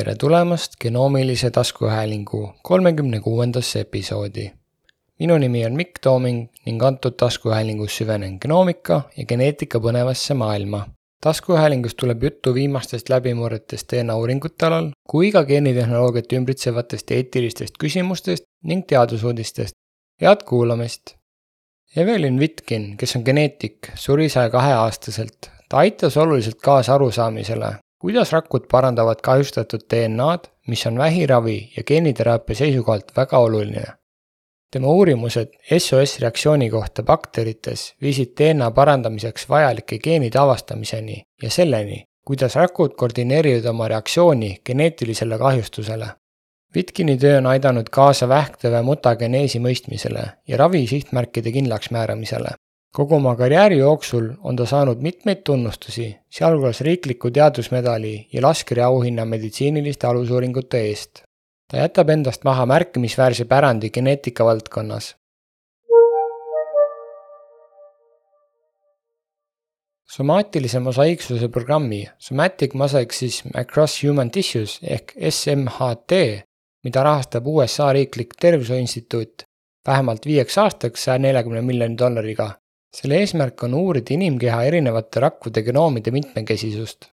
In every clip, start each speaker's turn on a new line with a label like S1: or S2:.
S1: tere tulemast genoomilise taskuhäälingu kolmekümne kuuendasse episoodi. minu nimi on Mikk Tooming ning antud taskuhäälingus süvenen genoomika ja geneetika põnevasse maailma. taskuhäälingus tuleb juttu viimastest läbimurretest DNA uuringute alal kui ka geenitehnoloogiat ümbritsevatest eetilistest küsimustest ning teadusuudistest. head kuulamist! Evelyn Witkin, kes on geneetik, suri saja kahe aastaselt. ta aitas oluliselt kaasa arusaamisele, kuidas rakud parandavad kahjustatud DNA-d, mis on vähiravi ja geeniteraapia seisukohalt väga oluline. tema uurimused SOS reaktsiooni kohta bakterites viisid DNA parandamiseks vajalike geenide avastamiseni ja selleni, kuidas rakud koordineerivad oma reaktsiooni geneetilisele kahjustusele. Witkini töö on aidanud kaasa vähktõve mutageneesi mõistmisele ja ravi sihtmärkide kindlaksmääramisele kogu oma karjääri jooksul on ta saanud mitmeid tunnustusi, sealhulgas riikliku teadusmedali ja Laskri auhinna meditsiiniliste alusuuringute eest. ta jätab endast maha märkimisväärse pärandi geneetika valdkonnas. somaatilise mosaiiksuse programmi Somatic Mosaicism Across Human Tissues ehk SMHT, mida rahastab USA riiklik tervishoiuinstituut vähemalt viieks aastaks saja neljakümne miljoni dollariga selle eesmärk on uurida inimkeha erinevate rakkude genoomide mitmekesisust.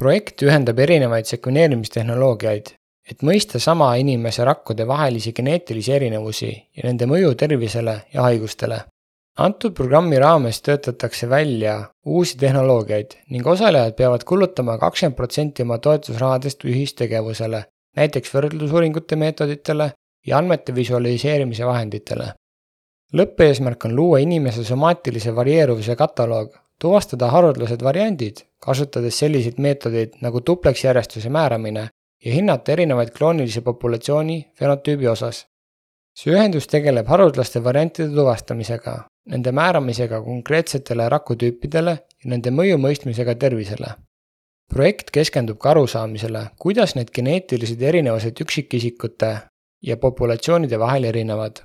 S1: projekt ühendab erinevaid sekveneerimistehnoloogiaid, et mõista sama inimese rakkude vahelisi geneetilisi erinevusi ja nende mõju tervisele ja haigustele. antud programmi raames töötatakse välja uusi tehnoloogiaid ning osalejad peavad kulutama kakskümmend protsenti oma toetusrahadest ühistegevusele, näiteks võrdlusuuringute meetoditele ja andmete visualiseerimise vahenditele lõppeesmärk on luua inimese somaatilise varieeruvuse kataloog, tuvastada haruldased variandid, kasutades selliseid meetodeid nagu tupleksjärjestuse määramine ja hinnata erinevaid kloonilise populatsiooni fenotüübi osas. see ühendus tegeleb haruldaste variantide tuvastamisega, nende määramisega konkreetsetele rakutüüpidele ja nende mõju mõistmisega tervisele. projekt keskendub ka arusaamisele, kuidas need geneetilised erinevused üksikisikute ja populatsioonide vahel erinevad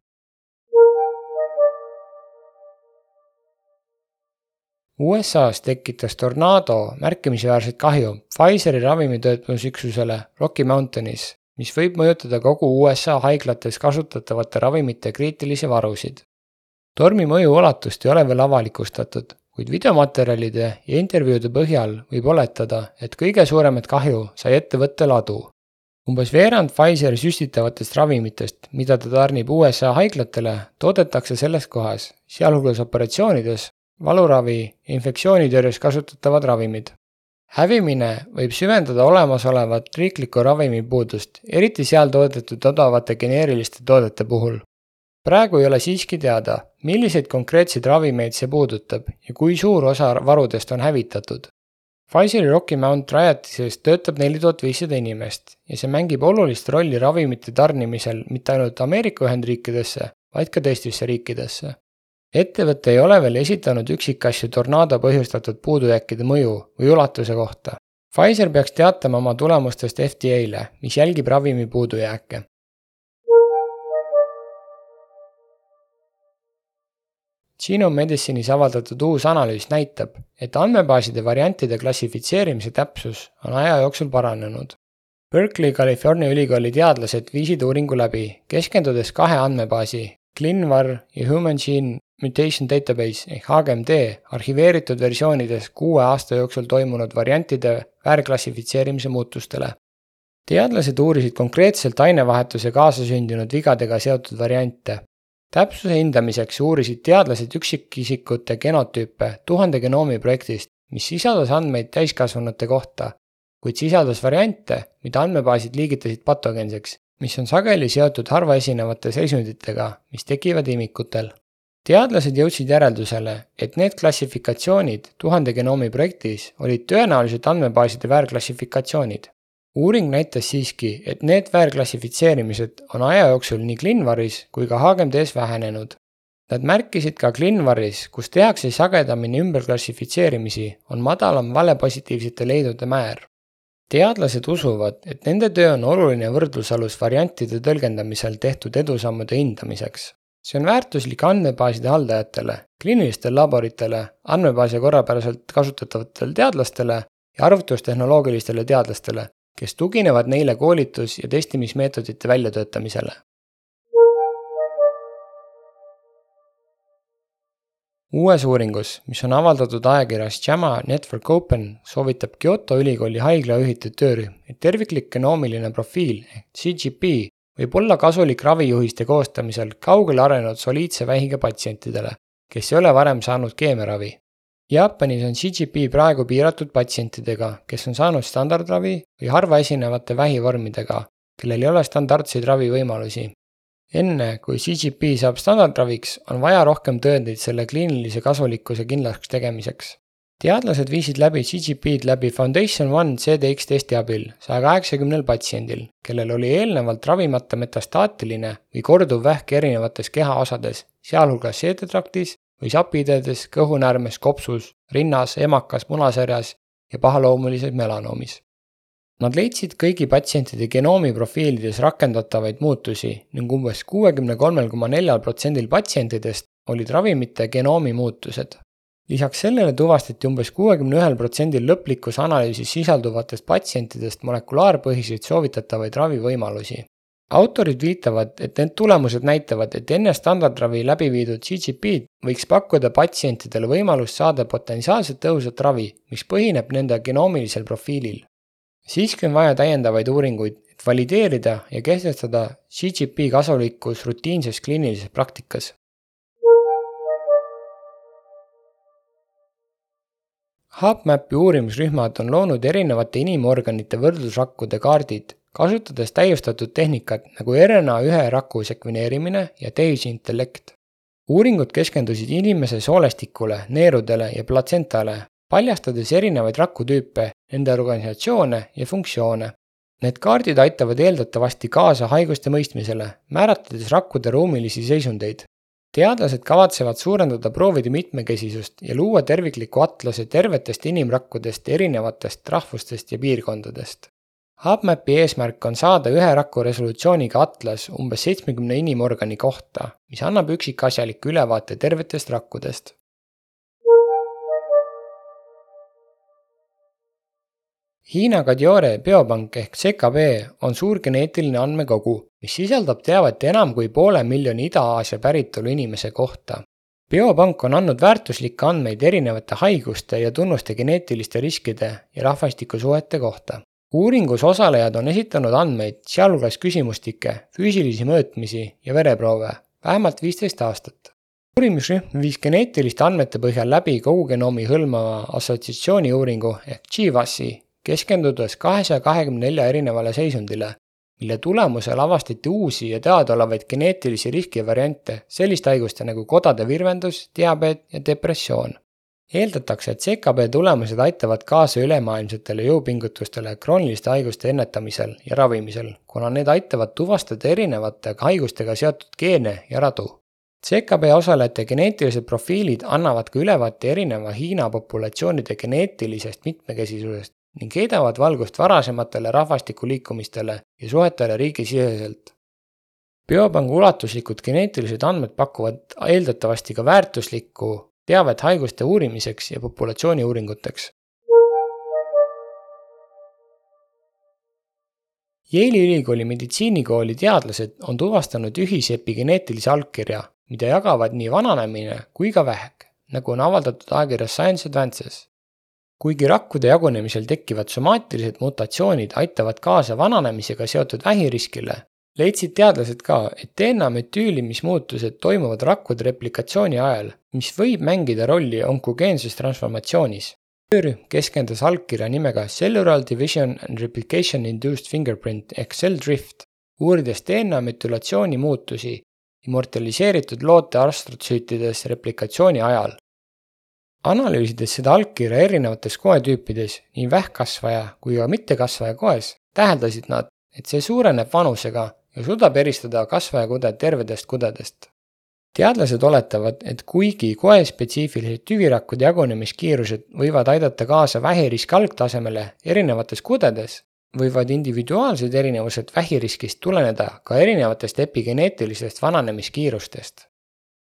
S1: USA-s tekitas tornaado märkimisväärset kahju Pfizeri ravimitöötlusüksusele Rocky Mountanis, mis võib mõjutada kogu USA haiglates kasutatavate ravimite kriitilisi varusid. tormi mõju ulatust ei ole veel avalikustatud, kuid videomaterjalide ja intervjuude põhjal võib oletada, et kõige suuremat kahju sai ettevõtte ladu. umbes veerand Pfizeri süstitavatest ravimitest, mida ta tarnib USA haiglatele, toodetakse selles kohas, sealhulgas operatsioonides, valuravi infektsioonitõrjes kasutatavad ravimid. hävimine võib süvendada olemasolevat riiklikku ravimipuudust, eriti seal toodetud odavate geneeriliste toodete puhul. praegu ei ole siiski teada, milliseid konkreetseid ravimeid see puudutab ja kui suur osa varudest on hävitatud. Pfizeri Rocky Mount rajatises töötab neli tuhat viissada inimest ja see mängib olulist rolli ravimite tarnimisel mitte ainult Ameerika Ühendriikidesse, vaid ka teistesse riikidesse ettevõte ei ole veel esitanud üksikasju tornaado põhjustatud puudujääkide mõju või ulatuse kohta. Pfizer peaks teatama oma tulemustest FDA-le, mis jälgib ravimi puudujääke. Genome Medicine'is avaldatud uus analüüs näitab, et andmebaaside variantide klassifitseerimise täpsus on aja jooksul paranenud. Berkeley California ülikooli teadlased viisid uuringu läbi, keskendudes kahe andmebaasi, ClinVar ja Human Gene Mutation Database ehk HGMD arhiveeritud versioonides kuue aasta jooksul toimunud variantide väärklassifitseerimise muutustele. teadlased uurisid konkreetselt ainevahetuse kaasasündinud vigadega seotud variante. täpsuse hindamiseks uurisid teadlased üksikisikute genotüüpe tuhande genoomi projektist, mis sisaldas andmeid täiskasvanute kohta, kuid sisaldas variante, mida andmebaasid liigitasid patogeenseks, mis on sageli seotud harva esinevate seisunditega, mis tekivad imikutel teadlased jõudsid järeldusele, et need klassifikatsioonid tuhande genoomi projektis olid tõenäoliselt andmebaaside väärklassifikatsioonid. uuring näitas siiski, et need väärklassifitseerimised on aja jooksul nii Clinvaris kui ka HGMD-s vähenenud. Nad märkisid ka Clinvaris, kus tehakse sagedamini ümberklassifitseerimisi, on madalam valepositiivsete leidude määr. teadlased usuvad, et nende töö on oluline võrdlusalus variantide tõlgendamisel tehtud edusammude hindamiseks see on väärtuslik andmebaaside haldajatele, kliinilistele laboritele, andmebaase korrapäraselt kasutatavatele teadlastele ja arvutustehnoloogilistele teadlastele, kes tuginevad neile koolitus- ja testimismeetodite väljatöötamisele. uues uuringus, mis on avaldatud ajakirjas JAMA Network Open, soovitab Kyoto ülikooli haigla juhitud töörühm, et terviklik genoomiline profiil ehk CGP võib olla kasulik ravijuhiste koostamisel kaugele arenenud soliidse vähiga patsientidele, kes ei ole varem saanud keemiaravi. Jaapanis on CGP praegu piiratud patsientidega, kes on saanud standardravi või harva esinevate vähivormidega, kellel ei ole standardseid ravivõimalusi enne kui CGP saab standardraviks, on vaja rohkem tõendeid selle kliinilise kasulikkuse kindlaks tegemiseks. Teadlased viisid läbi CGP-d läbi Foundation One CDX testi abil saja kaheksakümnel patsiendil, kellel oli eelnevalt ravimata metastaatiline või korduv vähk erinevates kehaosades, sealhulgas seedetraktis või sapiteedes, kõhunäärmes, kopsus, rinnas, emakas, munasarjas ja pahaloomulises melanoomis Nad leidsid kõigi patsientide genoomi profiilides rakendatavaid muutusi ning umbes kuuekümne kolmel koma neljal protsendil patsientidest olid ravimite genoomi muutused. Lisaks sellele tuvastati umbes kuuekümne ühel protsendil lõplikus analüüsis sisalduvatest patsientidest molekulaarpõhiseid soovitatavaid ravivõimalusi. autorid viitavad, et need tulemused näitavad, et enne standardravi läbi viidud CGP-d võiks pakkuda patsientidele võimalust saada potentsiaalselt tõhusat ravi, mis põhineb nende genoomilisel profiilil siiski on vaja täiendavaid uuringuid, et valideerida ja kehtestada CGP kasulikkus rutiinses kliinilises praktikas. HubMapi uurimusrühmad on loonud erinevate inimorganite võrdlusrakkude kaardid, kasutades täiustatud tehnikat nagu RNA ühe raku sekveneerimine ja tehisintellekt. uuringud keskendusid inimese soolestikule, neerudele ja platsentale, paljastades erinevaid rakutüüpe, nende organisatsioone ja funktsioone. Need kaardid aitavad eeldatavasti kaasa haiguste mõistmisele, määratledes rakkude ruumilisi seisundeid. Teadlased kavatsevad suurendada proovide mitmekesisust ja luua tervikliku atlase tervetest inimrakkudest erinevatest rahvustest ja piirkondadest. HubMapi eesmärk on saada ühe raku resolutsiooniga atlas umbes seitsmekümne inimorgani kohta, mis annab üksikasjaliku ülevaate tervetest rakkudest Hiina Kadiore biopank ehk ZKB on suur geneetiline andmekogu, mis sisaldab teavet enam kui poole miljoni Ida-Aasia päritolu inimese kohta. biopank on andnud väärtuslikke andmeid erinevate haiguste ja tunnuste geneetiliste riskide ja rahvastikusuhete kohta. uuringus osalejad on esitanud andmeid, sealhulgas küsimustikke, füüsilisi mõõtmisi ja vereproove, vähemalt viisteist aastat uurimisrühm viis geneetiliste andmete põhjal läbi kogu genoomi hõlmava assotsiatsiooni uuringu ehk GWAS-i keskendudes kahesaja kahekümne nelja erinevale seisundile, mille tulemusel avastati uusi ja teadaolevaid geneetilisi riskivariante selliste haiguste nagu kodade virvendus, diabeet ja depressioon. eeldatakse, et CKB tulemused aitavad kaasa ülemaailmsetele jõupingutustele krooniliste haiguste ennetamisel ja ravimisel, kuna need aitavad tuvastada erinevate haigustega seotud geene ja radu. CKB osalejate geneetilised profiilid annavad ka ülevaate erineva Hiina populatsioonide geneetilisest mitmekesisusest ning heidavad valgust varasematele rahvastikuliikumistele ja suhetele riigisiseselt. biopanga ulatuslikud geneetilised andmed pakuvad eeldatavasti ka väärtuslikku teavet haiguste uurimiseks ja populatsiooni uuringuteks. Yale'i ülikooli meditsiinikooli teadlased on tuvastanud ühise epigeneetilise allkirja, mida jagavad nii vananemine kui ka vähk, nagu on avaldatud ajakirjas Science Advances kuigi rakkude jagunemisel tekkivad somaatilised mutatsioonid aitavad kaasa vananemisega seotud vähiriskile, leidsid teadlased ka, et DNA metüülimismuutused toimuvad rakkude replikatsiooni ajal, mis võib mängida rolli onkogeenses transformatsioonis. töörühm keskendus allkirja nimega Cellular Division and Replication Induced Fingerprint ehk cell drift, uurides DNA metülatsiooni muutusi immortaliseeritud loote astrotsüütides replikatsiooni ajal analüüsides seda allkirja erinevates koetüüpides, nii vähkkasvaja kui ka mittekasvaja koes, täheldasid nad, et see suureneb vanusega ja suudab eristada kasvajakuded tervedest kudedest. teadlased oletavad, et kuigi koespetsiifilised tüvirakkude jagunemiskiirused võivad aidata kaasa vähiriski algtasemele erinevates kudedes, võivad individuaalsed erinevused vähiriskist tuleneda ka erinevatest epigeneetilistest vananemiskiirustest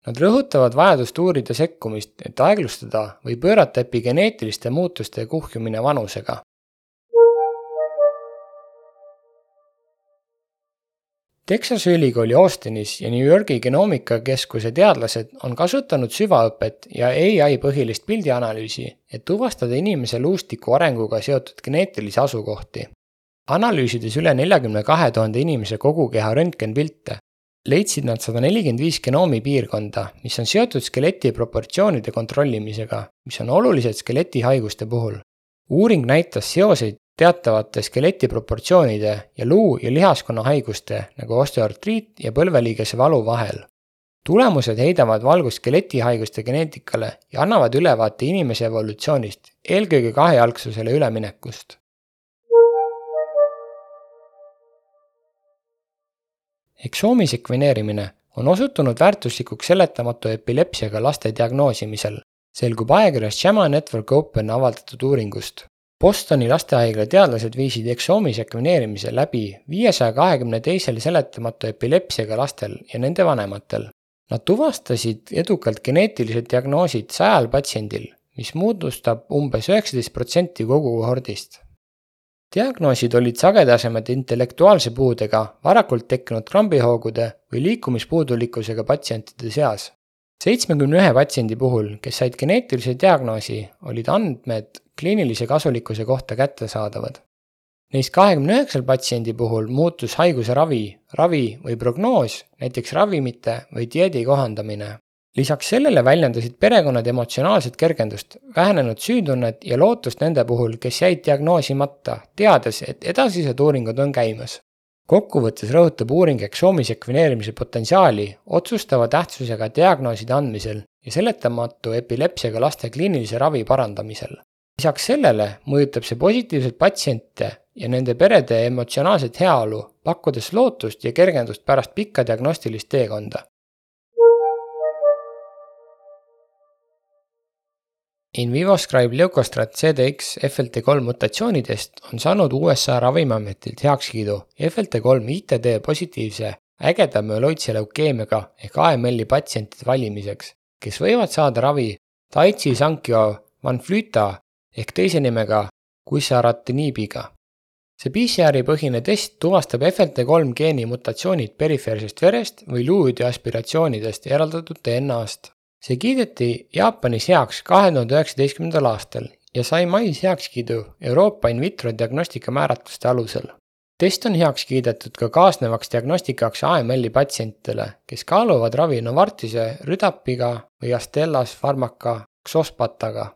S1: Nad rõhutavad vajadust uurida sekkumist, et aeglustada või pöörata epigeneetiliste muutuste kuhjumine vanusega. Texase ülikooli Austinis ja New Yorgi genoomikakeskuse teadlased on kasutanud süvaõpet ja ai põhilist pildianalüüsi, et tuvastada inimese luustiku arenguga seotud geneetilisi asukohti. analüüsides üle neljakümne kahe tuhande inimese kogukeha röntgenpilte, leidsid nad sada nelikümmend viis genoomi piirkonda, mis on seotud skeleti proportsioonide kontrollimisega, mis on olulised skeletihaiguste puhul. uuring näitas seoseid teatavate skeleti proportsioonide ja luu- ja lihaskonna haiguste nagu osteoartriit ja põlveliigese valu vahel. tulemused heidavad valgust skeletihaiguste geneetikale ja annavad ülevaate inimese evolutsioonist, eelkõige kahejalgsusele üleminekust. Eksoomi sekveneerimine on osutunud väärtuslikuks seletamatu epilepsiaga laste diagnoosimisel, selgub ajakirjas JAMA Network Open avaldatud uuringust. Bostoni lastehaigla teadlased viisid eksoomi sekveneerimise läbi viiesaja kahekümne teisel seletamatu epilepsiaga lastel ja nende vanematel. Nad tuvastasid edukalt geneetilised diagnoosid sajal patsiendil, mis moodustab umbes üheksateist protsenti kogu kohordist. Diagnoosid olid sagedasemad intellektuaalse puudega, varakult tekkinud krambihoogude või liikumispuudulikkusega patsientide seas seitsmekümne ühe patsiendi puhul, kes said geneetilise diagnoosi, olid andmed kliinilise kasulikkuse kohta kättesaadavad. Neist kahekümne üheksal patsiendi puhul muutus haiguse ravi, ravi või prognoos, näiteks ravimite või dieedi kohandamine. Lisaks sellele väljendasid perekonnad emotsionaalset kergendust, vähenenud süütunnet ja lootust nende puhul, kes jäid diagnoosimata, teades, et edasised uuringud on käimas. kokkuvõttes rõhutab uuring eksoomi sekveneerimise potentsiaali otsustava tähtsusega diagnooside andmisel ja seletamatu epilepsiaga laste kliinilise ravi parandamisel lisaks sellele mõjutab see positiivselt patsiente ja nende perede emotsionaalset heaolu, pakkudes lootust ja kergendust pärast pikka diagnostilist teekonda. In vivo Scribe Leukostrat CDX FLT3 mutatsioonidest on saanud USA Ravimiametilt heakskiidu FLT3 ITD positiivse ägeda müeloidse leukeemiaga ehk AML-i patsientide valimiseks, kes võivad saada ravi Daiichi Sankyo Vanflyta ehk teise nimega Quisaratinib'iga. see PCR-i põhine test tuvastab FLT3 geeni mutatsioonid perifeersest verest või luuüdi aspiratsioonidest eraldatud DNA-st. See kiideti Jaapanis heaks kahe tuhande üheksateistkümnendal aastal ja sai mais heakskiidu Euroopa in vitro diagnostika määratluste alusel. test on heaks kiidetud ka kaasnevaks diagnostikaks AML-i patsientidele, kes kaaluvad ravi Novartise Rüdapiga või Astellas Pharmaca Xospataga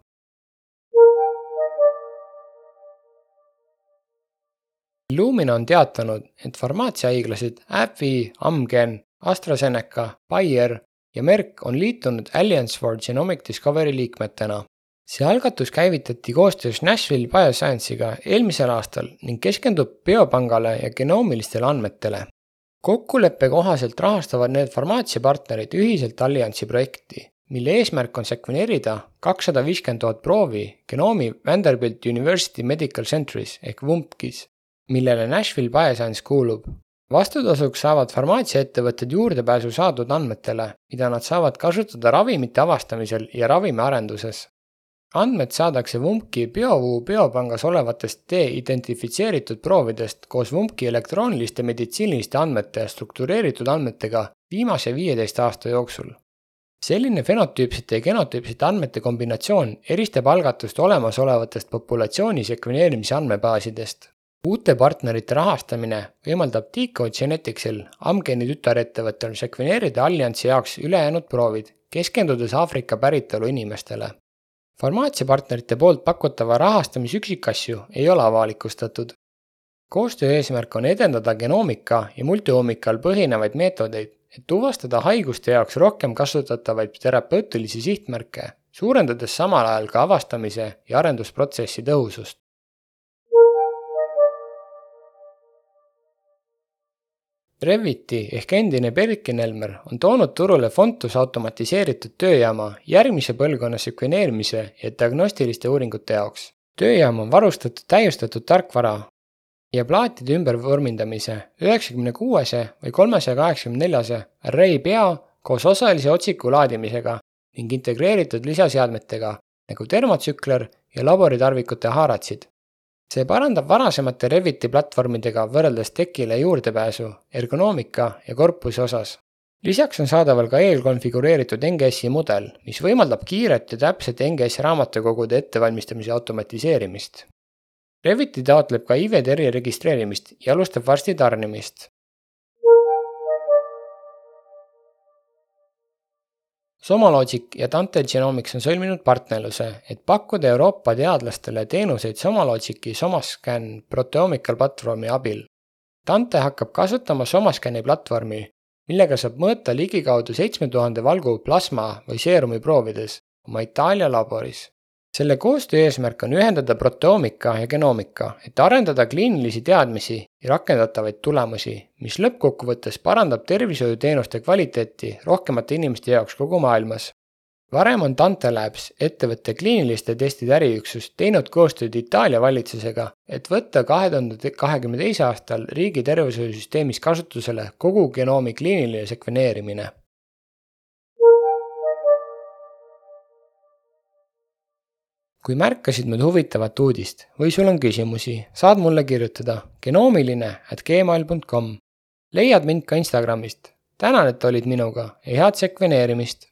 S1: Illumina on teatanud, et farmaatsiahaiglased AbbVie, Amgen, AstraZeneca, Bayer ja Merck on liitunud Alliance for Genomic Discovery liikmetena. see algatus käivitati koostöös Nashville Bioscience'iga eelmisel aastal ning keskendub biopangale ja genoomilistele andmetele. kokkuleppe kohaselt rahastavad need farmaatsiapartnerid ühiselt alliansi projekti, mille eesmärk on sekveneerida kakssada viiskümmend tuhat proovi genoomi Vanderbilt University Medical Centeris ehk VUMP-kis millele Nashville Bioscience kuulub. Vastutasuks saavad farmaatsiaettevõtted juurdepääsu saadud andmetele, mida nad saavad kasutada ravimite avastamisel ja ravimiarenduses. andmed saadakse VUMK-i BioVu biopangas olevatest de-identifitseeritud proovidest koos VUMK-i elektrooniliste meditsiiniliste andmete ja struktureeritud andmetega viimase viieteist aasta jooksul selline fenotüüpsete ja genotüüpsete andmete kombinatsioon eristab algatust olemasolevatest populatsiooni sekveneerimise andmebaasidest uute partnerite rahastamine võimaldab Decode Geneticsil, Amgeni tütarettevõttel, sekveneerida alliansi jaoks ülejäänud proovid, keskendudes Aafrika päritolu inimestele. farmaatsiapartnerite poolt pakutava rahastamise üksikasju ei ole avalikustatud. koostöö eesmärk on edendada genoomika ja multioomikal põhinevaid meetodeid, et tuvastada haiguste jaoks rohkem kasutatavaid terapeutilisi sihtmärke, suurendades samal ajal ka avastamise ja arendusprotsessi tõhusust. Reviti ehk endine Berkin-Elmer on toonud turule Fontus automatiseeritud tööjaama järgmise põlvkonna sekveneerimise ja diagnostiliste uuringute jaoks. tööjaam on varustatud täiustatud tarkvara ja plaatide ümbervormindamise üheksakümne kuuese või kolmesaja kaheksakümne neljase array pea koos osalise otsiku laadimisega ning integreeritud lisaseadmetega nagu termotsükler ja laboritarvikute haaratsid. See parandab varasemate Reviti platvormidega võrreldes tekile juurdepääsu ergonoomika ja korpuse osas. lisaks on saadaval ka eelkonfigureeritud NGS-i mudel, mis võimaldab kiiret ja täpset NGS raamatukogude ettevalmistamise automatiseerimist. Reviti taotleb ka IVTR-i registreerimist ja alustab varsti tarnimist. Somalogic ja Dante Genomics on sõlminud partnerluse, et pakkuda Euroopa teadlastele teenuseid Somalogici Somascan proteomical platvormi abil. Dante hakkab kasutama Somascani platvormi, millega saab mõõta ligikaudu seitsme tuhande valgu plasma või seerumi proovides oma Itaalia laboris selle koostöö eesmärk on ühendada proteoomika ja genoomika, et arendada kliinilisi teadmisi ja rakendatavaid tulemusi, mis lõppkokkuvõttes parandab tervishoiuteenuste kvaliteeti rohkemate inimeste jaoks kogu maailmas. varem on Dante Labs, ettevõtte kliiniliste testide äriüksus, teinud koostööd Itaalia valitsusega, et võtta kahe tuhande kahekümne teise aastal riigi tervishoiusüsteemis kasutusele kogu genoomi kliiniline sekveneerimine kui märkasid mõnda huvitavat uudist või sul on küsimusi, saad mulle kirjutada genoomiline at gmail.com. leiad mind ka Instagramist. tänan, et olid minuga ja head sekveneerimist!